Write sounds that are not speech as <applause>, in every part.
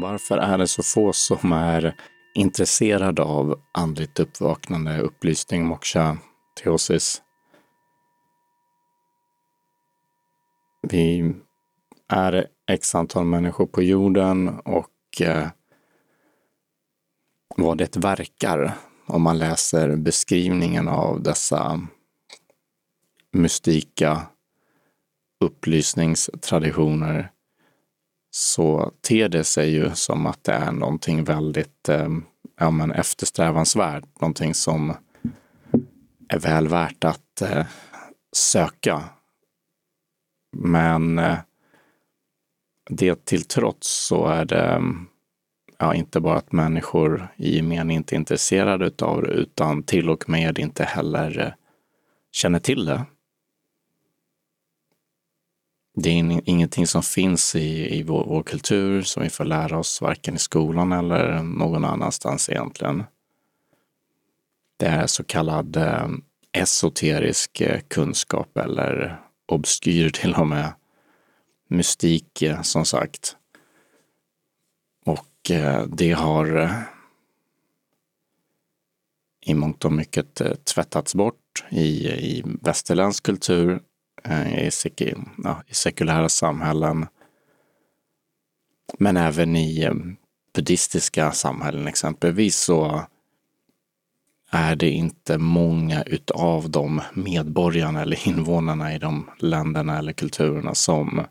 Varför är det så få som är intresserade av andligt uppvaknande, upplysning, moksha, teosis? Vi är x antal människor på jorden och eh, vad det verkar om man läser beskrivningen av dessa mystika upplysningstraditioner så ter det sig ju som att det är någonting väldigt eh, ja, men eftersträvansvärt, någonting som är väl värt att eh, söka. Men eh, det till trots så är det ja, inte bara att människor i gemen inte är intresserade av det, utan till och med inte heller eh, känner till det. Det är ingenting som finns i, i vår, vår, kultur som vi får lära oss varken i skolan eller någon annanstans egentligen. Det är så kallad eh, esoterisk eh, kunskap eller obskyr <laughs> till och med mystik eh, som sagt. Och eh, det har eh, i mångt och mycket tvättats bort i, i västerländsk kultur Eh, i, ja, i sekulära samhällen. Men även i eh, buddhistiska samhällen exempelvis så är det inte många utav de medborgarna eller invånarna i de länderna eller kulturerna som,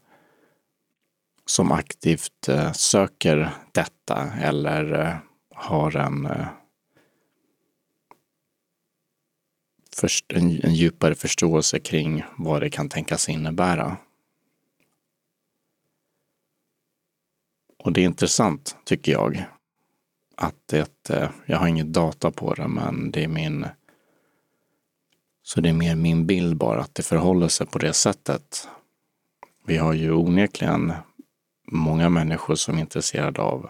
som aktivt eh, söker detta eller har en först, en, en djupare förståelse kring vad det kan tänkas innebära. Och det är intressant, tycker jag, att det, eh, jag har inget data på det, men det är min, så det är mer min bild bara att det förhåller sig på det sättet. Vi har ju onekligen många människor som är intresserade av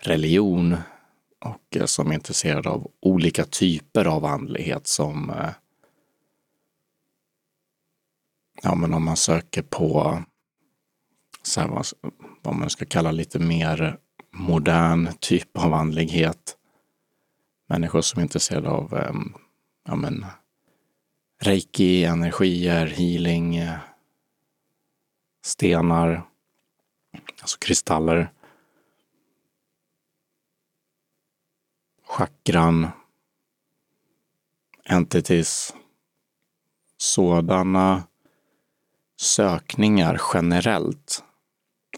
religion, och eh, som är intresserad av olika typer av andlighet som eh, Ja, men om man söker på så här, vad, vad man ska kalla lite mer modern typ av andlighet. Människor som är intresserade av ehm, ja, men, reiki, energier, healing, eh, stenar, alltså kristaller. Chakran, entities. Sådana sökningar generellt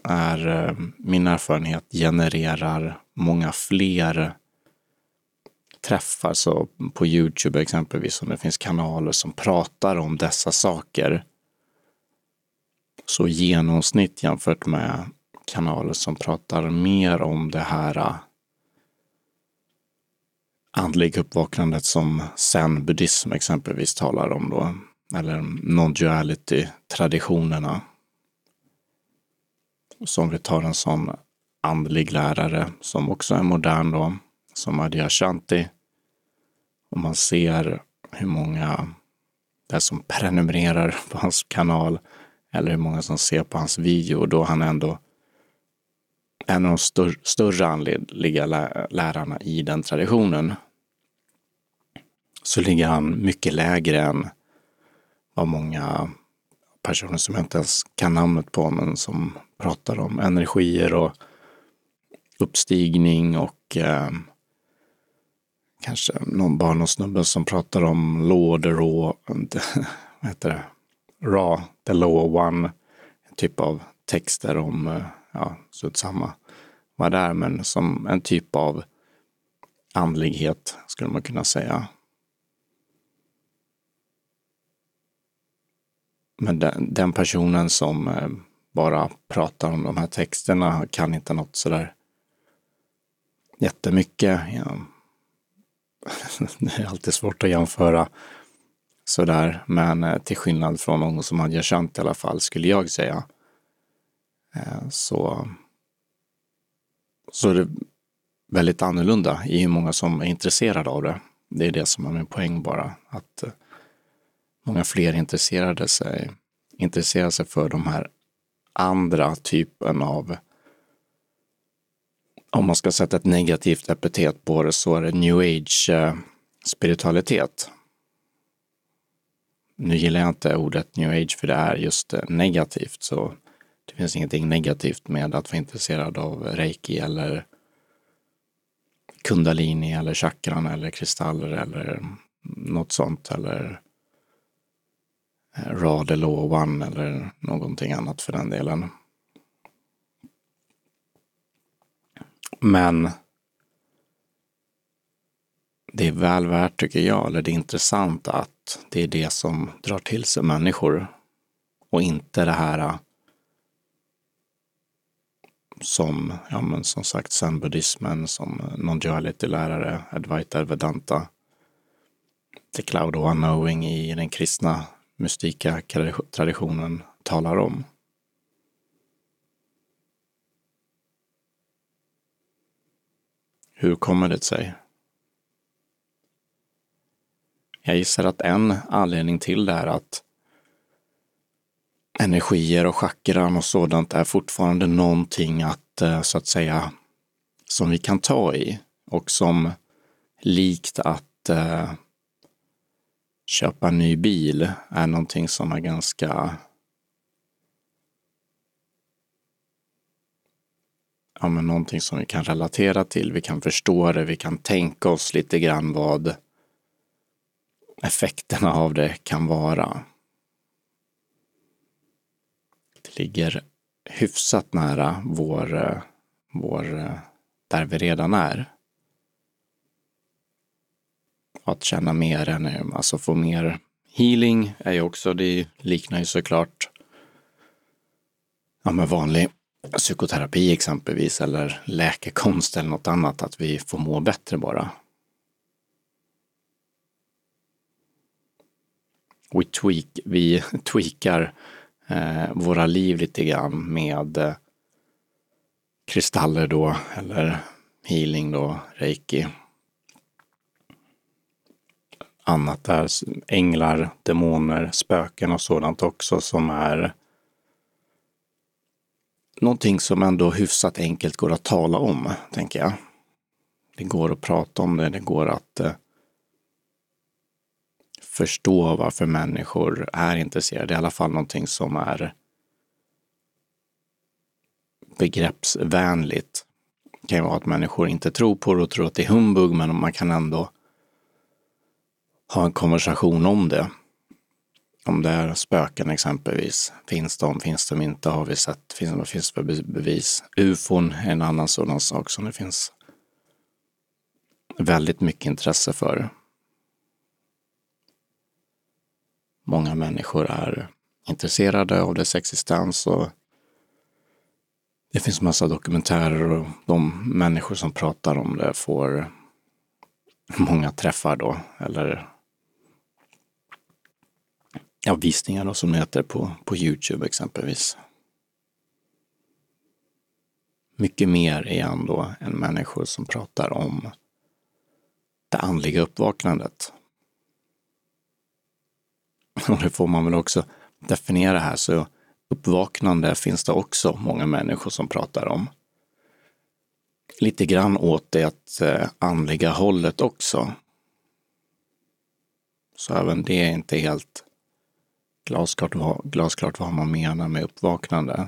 är eh, min erfarenhet genererar många fler träffar. Så på Youtube exempelvis, om det finns kanaler som pratar om dessa saker, så genomsnitt jämfört med kanaler som pratar mer om det här eh, andliga uppvaknandet som zen-buddhism exempelvis talar om då, eller non-duality-traditionerna. Så om vi tar en sån andlig lärare som också är modern då, som Adyashanti, och man ser hur många det är som prenumererar på hans kanal eller hur många som ser på hans video, då han ändå en av de stör, större andliga lärarna i den traditionen så ligger han mycket lägre än vad många personer som jag inte ens kan namnet på, men som pratar om energier och uppstigning och eh, kanske någon barn och snubbe som pratar om law, the raw, <laughs> vad heter det, raw, the law one, en typ av texter om, eh, ja, så samma vad det är, men som en typ av andlighet skulle man kunna säga. Men den, den personen som eh, bara pratar om de här texterna kan inte något sådär jättemycket. Ja. <laughs> det är alltid svårt att jämföra sådär, men eh, till skillnad från någon som hade känt i alla fall, skulle jag säga, Eh, så, så är det väldigt annorlunda i hur många som är intresserade av det. Det är det som är min poäng bara, att eh, många fler intresserade sig, intresserar sig för de här andra typen av om man ska sätta ett negativt epitet på det så är det new age-spiritualitet. Eh, nu gillar jag inte ordet new age för det är just negativt, så det finns ingenting negativt med att vara intresserad av reiki eller kundalini eller chakran eller kristaller eller något sånt eller eh, rad eller one eller någonting annat för den delen. Men det är väl värt, tycker jag, eller det är intressant att det är det som drar till sig människor och inte det här eh, som, ja men som sagt, zen-buddhismen, som eh, non-duality-lärare, Advaita Vedanta, the cloud of unknowing i den kristna mystika traditionen talar om. Hur kommer det sig? Jag gissar att en anledning till det är att energier och chakran och sådant är fortfarande någonting att, eh, så att säga, som vi kan ta i och som likt att eh, köpa en ny bil är någonting som är ganska ja, men någonting som vi kan relatera till. Vi kan förstå det, vi kan tänka oss lite grann vad effekterna av det kan vara. Det ligger hyfsat nära vår, eh, vår, eh, där vi redan är. Att känna mer, än, alltså få mer healing är ju också, det liknar ju såklart ja, med vanlig psykoterapi exempelvis eller läkekonst eller något annat, att vi får må bättre bara. We tweak, vi <laughs> tweakar eh, våra liv lite grann med eh, kristaller då, eller healing då, reiki. Annat där, änglar, demoner, spöken och sådant också som är någonting som ändå hyfsat enkelt går att tala om, tänker jag. Det går att prata om det, det går att eh, förstå varför människor är intresserade. I alla fall någonting som är begreppsvänligt. Det kan ju vara att människor inte tror på det och tror att det är humbug, men man kan ändå ha en konversation om det. Om det är spöken exempelvis. Finns de? Finns de inte? Har vi sett? Finns det finns för bevis? Ufon är en annan sådan sak som det finns väldigt mycket intresse för. Många människor är intresserade av dess existens och det finns massa dokumentärer och de människor som pratar om det får många träffar då, eller ja, visningar då, som det heter på, på Youtube exempelvis. Mycket mer igen då än människor som pratar om det andliga uppvaknandet. <laughs> Och det får man väl också definiera här, så uppvaknande finns det också många människor som pratar om. Lite grann åt det eh, andliga hållet också. Så även det är inte helt glasklart vad, glasklart vad man menar med uppvaknande.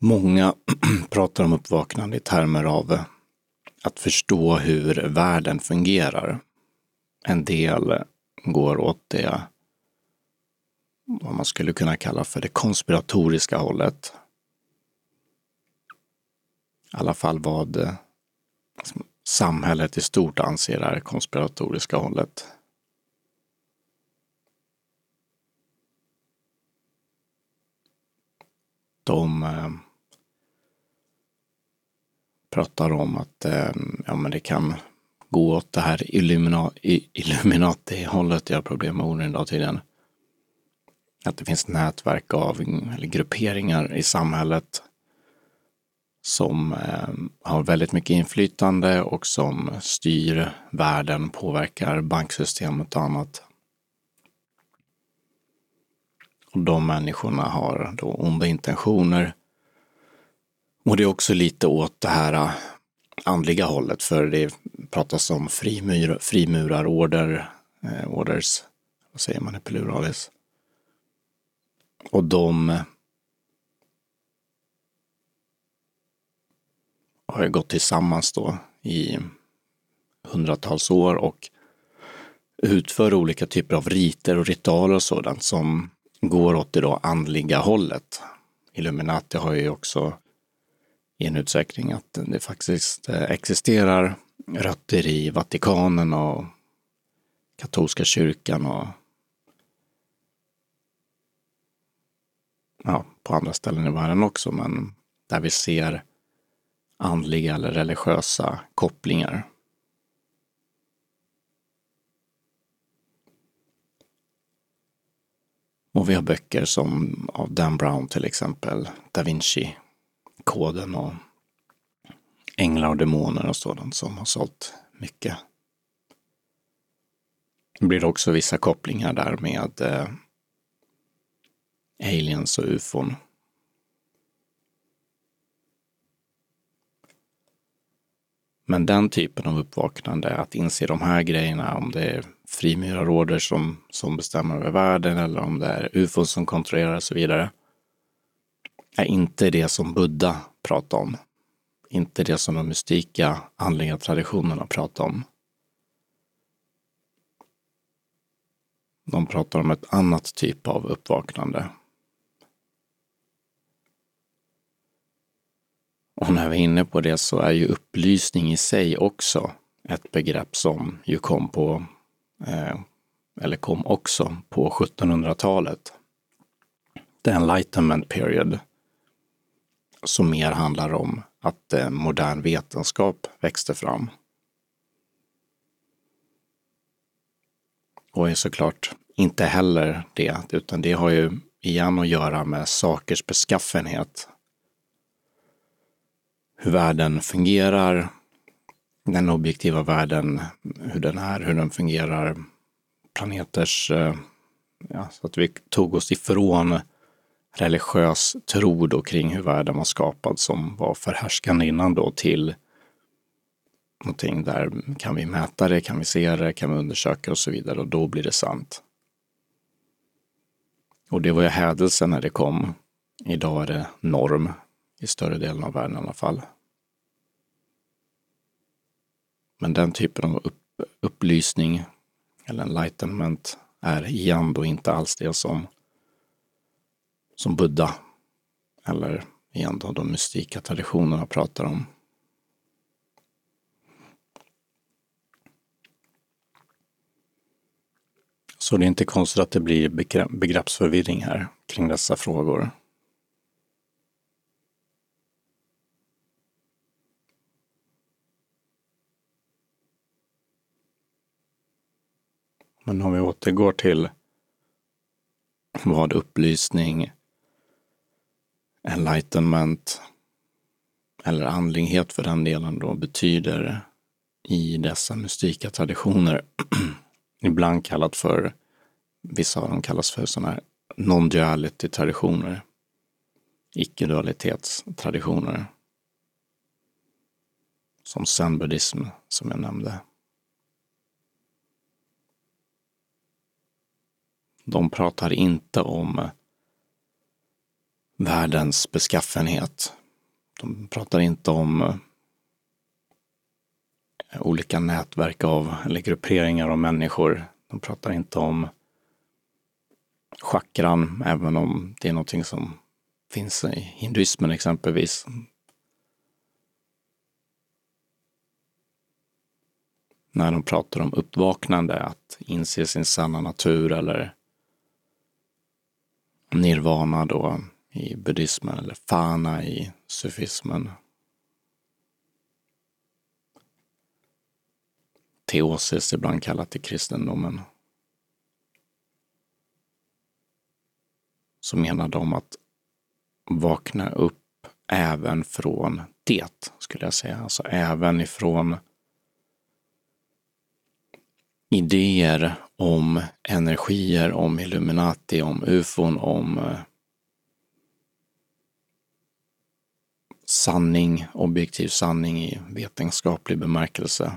Många <clears throat> pratar om uppvaknande i termer av att förstå hur världen fungerar. En del går åt det vad man skulle kunna kalla för det konspiratoriska hållet. I alla fall vad samhället i stort anser är det konspiratoriska hållet. De eh, pratar om att eh, ja, men det kan gå åt det här Illuminati-hållet. Jag har problem med orden idag tydligen. Att det finns nätverk av eller grupperingar i samhället som eh, har väldigt mycket inflytande och som styr världen, påverkar banksystemet och annat. Och de människorna har då onda intentioner Och det är också lite åt det här andliga hållet, för det pratas om frimur, frimurarorder, eh, orders, vad säger man i pluralis? Och de har ju gått tillsammans då i hundratals år och utför olika typer av riter och ritualer och sådant som går åt det då andliga hållet. Illuminati har ju också i en utsträckning att det faktiskt eh, existerar rötter i Vatikanen och katolska kyrkan och ja, på andra ställen i världen också, men där vi ser andliga eller religiösa kopplingar. Och vi har böcker som av Dan Brown till exempel, Da Vinci koden och Änglar och demoner och sådant som har sålt mycket. Det blir också vissa kopplingar där med eh, aliens och ufon. Men den typen av uppvaknande, att inse de här grejerna, om det är frimurarorder som, som bestämmer över världen eller om det är ufon som kontrollerar och så vidare, är inte det som Buddha pratar om. Inte det som de mystika andliga traditionerna pratar om. De pratar om ett annat typ av uppvaknande. Och när vi är inne på det så är ju upplysning i sig också ett begrepp som ju kom på, eh, eller kom också på 1700-talet. The Enlightenment period. Som mer handlar om att eh, modern vetenskap växte fram. Och är såklart inte heller det, utan det har ju igen att göra med sakers beskaffenhet hur världen fungerar, den objektiva världen, hur den är, hur den fungerar, planeters, eh, ja, så att vi tog oss ifrån religiös tro då kring hur världen var skapad som var förhärskande innan då till någonting där kan vi mäta det, kan vi se det, kan vi undersöka och så vidare och då blir det sant. Och det var ju hädelse när det kom. Idag är det norm i större delen av världen i alla fall. Men den typen av upp, upplysning eller enlightenment är igen då inte alls det som, som Buddha eller igen då de mystika traditionerna pratar om. Så det är inte konstigt att det blir begreppsförvirring här kring dessa frågor. Men om vi återgår till vad upplysning, enlightenment eller andlighet för den delen då betyder i dessa mystika traditioner. <clears throat> Ibland kallat för, vissa av dem kallas för sådana här non-duality traditioner. Icke-dualitetstraditioner. Som zen-buddhism som jag nämnde. De pratar inte om världens beskaffenhet. De pratar inte om eh, olika nätverk av, eller grupperingar av människor. De pratar inte om chakran, även om det är någonting som finns i hinduismen exempelvis. När de pratar om uppvaknande, att inse sin sanna natur eller nirvana då i buddhismen eller fana i sufismen. Teosis ibland kallat i kristendomen. Så menar de att vakna upp även från det, skulle jag säga. Alltså även ifrån idéer om energier, om Illuminati, om ufon, om eh, sanning, objektiv sanning i vetenskaplig bemärkelse.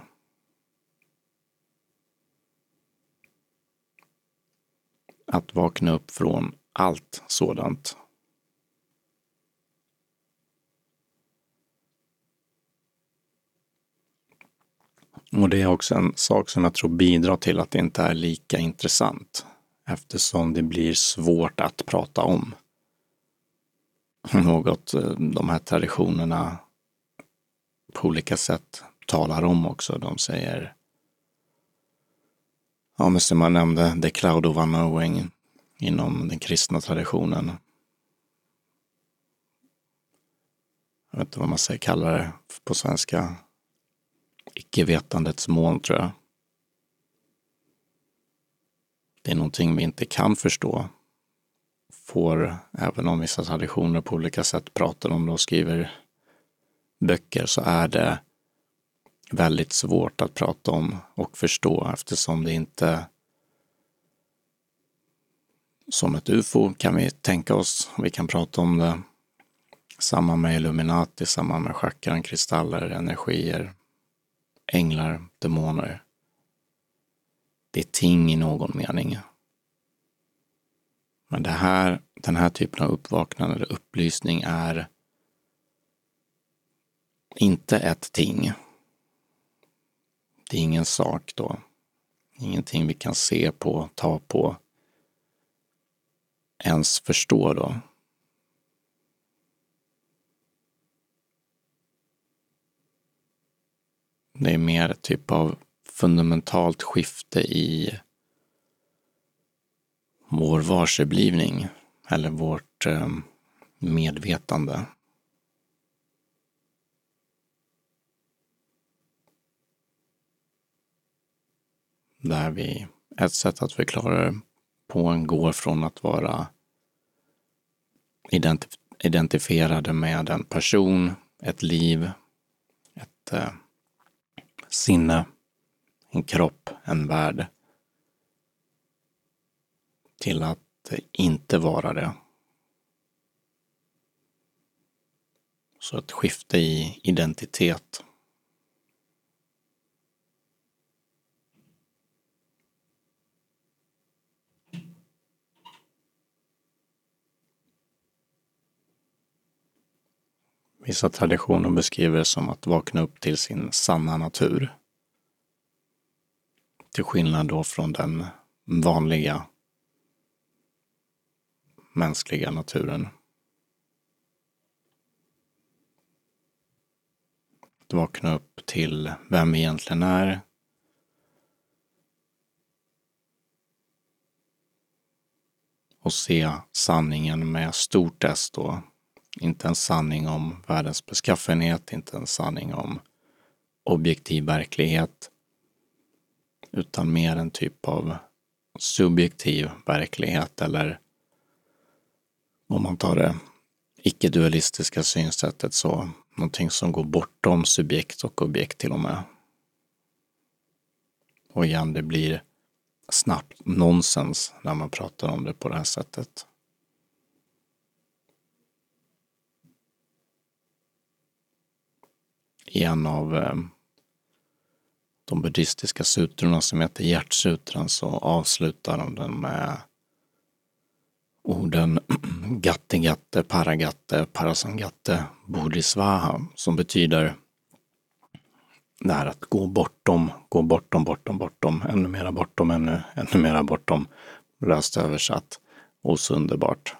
Att vakna upp från allt sådant. Och det är också en sak som jag tror bidrar till att det inte är lika intressant eftersom det blir svårt att prata om. Mm. Något eh, de här traditionerna på olika sätt talar om också. De säger, ja men som man nämnde, the cloud of unknowing inom den kristna traditionen. Jag vet inte vad man säger, kallar det på svenska. Icke-vetandets moln tror jag. Det är någonting vi inte kan förstå. Får, även om vissa traditioner på olika sätt pratar om det och skriver böcker, så är det väldigt svårt att prata om och förstå eftersom det inte som ett ufo kan vi tänka oss, vi kan prata om det. Samma med Illuminati, samma med chakran, kristaller, energier, änglar, demoner. Det är ting i någon mening. Men det här, den här typen av uppvaknande eller upplysning är inte ett ting. Det är ingen sak då. Ingenting vi kan se på, ta på, ens förstå då. Det är mer ett typ av fundamentalt skifte i vår varseblivning eller vårt eh, medvetande. Där vi, ett sätt att förklara det på en går från att vara identif identifierade med en person, ett liv, ett eh, sinne, en kropp, en värld. Till att inte vara det. Så ett skifte i identitet. Vissa traditioner beskriver det som att vakna upp till sin sanna natur. Till skillnad då från den vanliga mänskliga naturen. Att vakna upp till vem vi egentligen är. Och se sanningen med stort S då, inte en sanning om världens beskaffenhet, inte en sanning om objektiv verklighet, utan mer en typ av subjektiv verklighet eller om man tar det icke-dualistiska synsättet så någonting som går bortom subjekt och objekt till och med. Och igen, det blir snabbt nonsens när man pratar om det på det här sättet. i en av eh, de buddhistiska sutrorna som heter Hjärtsutran så avslutar de den med orden <clears throat> Gatte Paragatte Parasangatte Bodhisvaha som betyder det här att gå bortom, gå bortom, bortom, bortom, ännu mera bortom, ännu, ännu mera bortom. Löst översatt. Och så underbart.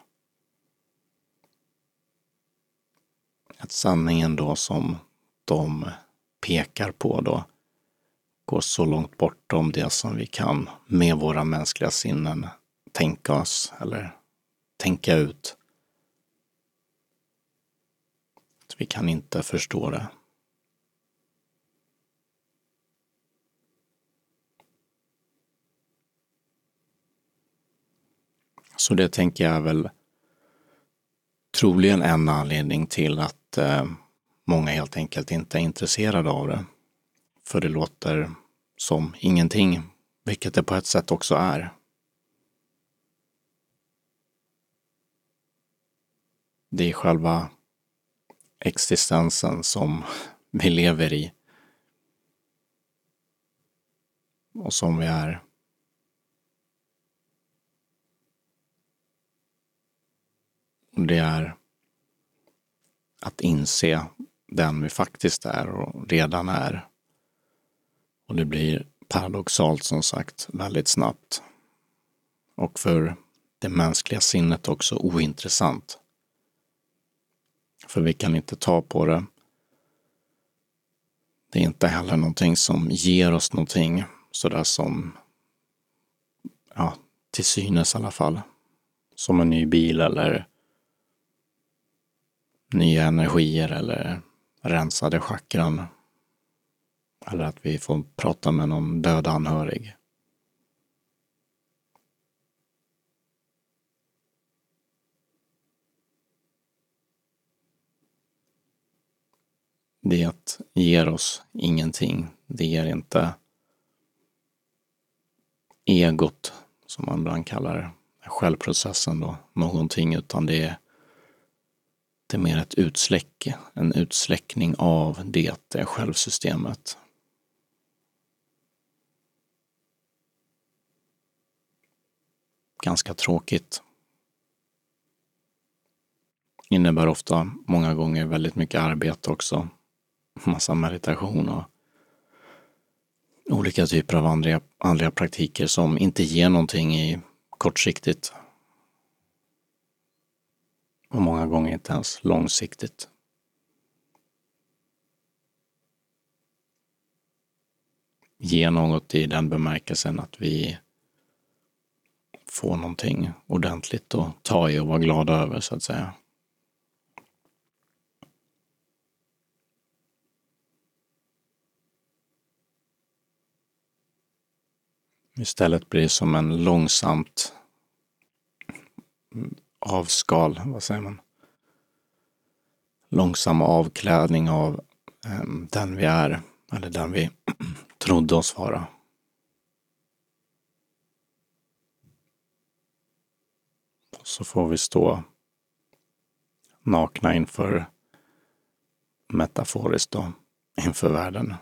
Att sanningen då som de pekar på då går så långt bortom det som vi kan med våra mänskliga sinnen tänka oss eller tänka ut. Vi kan inte förstå det. Så det tänker jag är väl troligen en anledning till att eh, många helt enkelt inte är intresserade av det. För det låter som ingenting, vilket det på ett sätt också är. Det är själva existensen som <laughs> vi lever i. Och som vi är. Och det är att inse den vi faktiskt är och redan är. Och det blir paradoxalt som sagt väldigt snabbt. Och för det mänskliga sinnet också ointressant. För vi kan inte ta på det. Det är inte heller någonting som ger oss någonting sådär som, ja, till synes i alla fall. Som en ny bil eller nya energier eller rensade chakran. Eller att vi får prata med någon död anhörig. Det ger oss ingenting. Det ger inte egot, som man ibland kallar det, självprocessen då, någonting, utan det är, det är mer ett utsläck, en utsläckning av det, det självsystemet. Ganska tråkigt. Innebär ofta, många gånger, väldigt mycket arbete också massa meditation och olika typer av andliga, andliga praktiker som inte ger någonting i kortsiktigt. Och många gånger inte ens långsiktigt. Ge något i den bemärkelsen att vi får någonting ordentligt att ta i och vara glada över så att säga. Istället blir det som en långsamt avskal, vad säger man? Långsam avklädning av eh, den vi är, eller den vi <clears throat> trodde oss vara. Så får vi stå nakna inför, metaforiskt då, inför världen.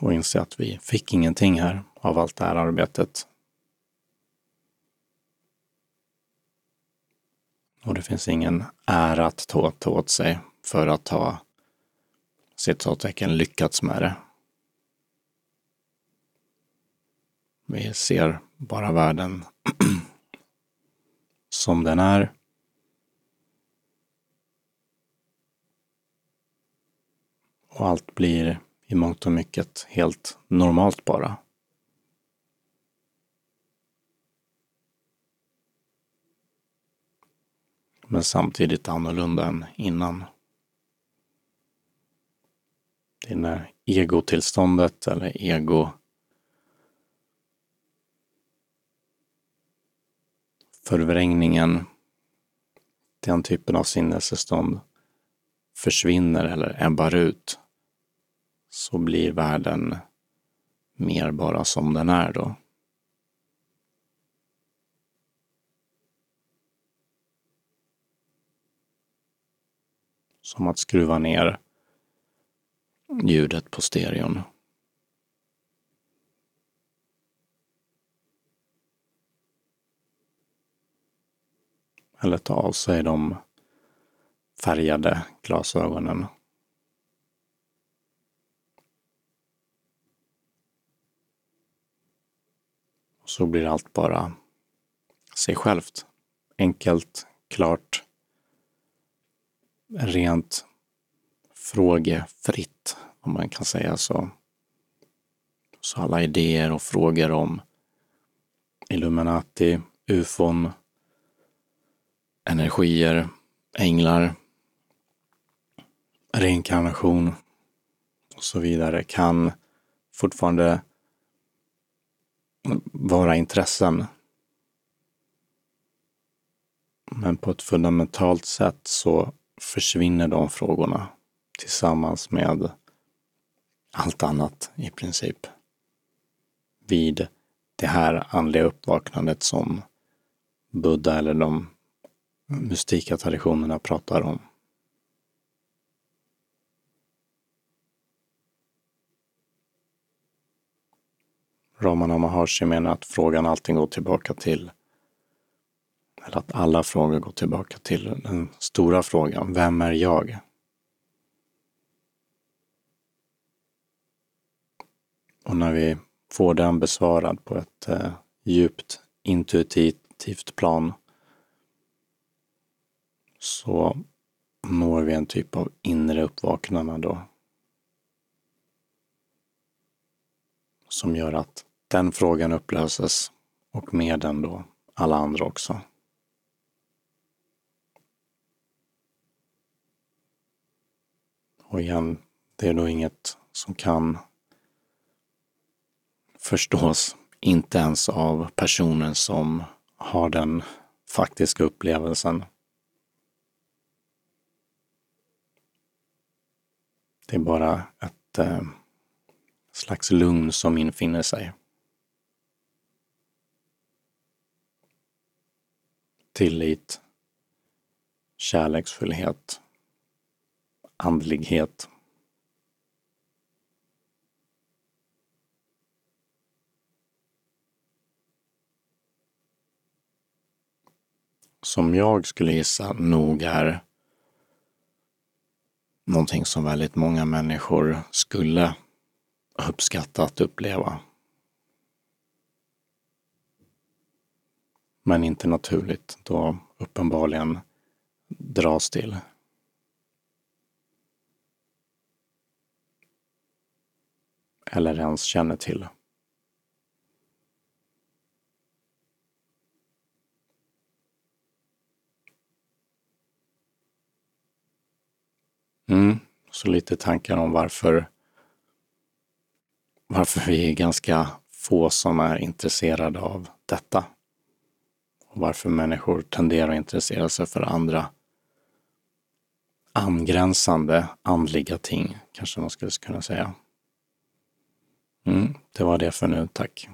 Och inse att vi fick ingenting här av allt det här arbetet. Och det finns ingen ära att ta, ta åt sig för att ha citattecken lyckats med det. Vi ser bara världen <clears throat> som den är. Och allt blir i mångt och mycket helt normalt bara. Men samtidigt annorlunda än innan. Det är när egotillståndet eller ego förvrängningen, den typen av sinnesstånd försvinner eller ebbar ut så blir världen mer bara som den är då. Som att skruva ner ljudet på stereon. Eller ta av sig de färgade glasögonen så blir allt bara sig självt. Enkelt, klart, rent frågefritt, om man kan säga så. Så alla idéer och frågor om Illuminati, ufon, energier, änglar, reinkarnation och så vidare kan fortfarande vara intressen. Men på ett fundamentalt sätt så försvinner de frågorna tillsammans med allt annat i princip. Vid det här andliga uppvaknandet som Buddha eller de mystika traditionerna pratar om. Ramana Maharshi menar att frågan alltid går tillbaka till, eller att alla frågor går tillbaka till den stora frågan, vem är jag? Och när vi får den besvarad på ett eh, djupt intuitivt plan så når vi en typ av inre uppvaknande då. Som gör att den frågan upplöses och med den då alla andra också. Och igen, det är då inget som kan förstås inte ens av personen som har den faktiska upplevelsen. Det är bara ett eh, slags lugn som infinner sig. Tillit, kärleksfullhet, andlighet. som jag skulle gissa nog är någonting som väldigt många människor skulle uppskatta att uppleva. Men inte naturligt då uppenbarligen dras till. Eller ens känner till. Mm, så lite tankar om varför, varför vi är ganska få som är intresserade av detta. Och varför människor tenderar att intressera sig för andra angränsande andliga ting, kanske man skulle kunna säga. Mm, det var det för nu, tack.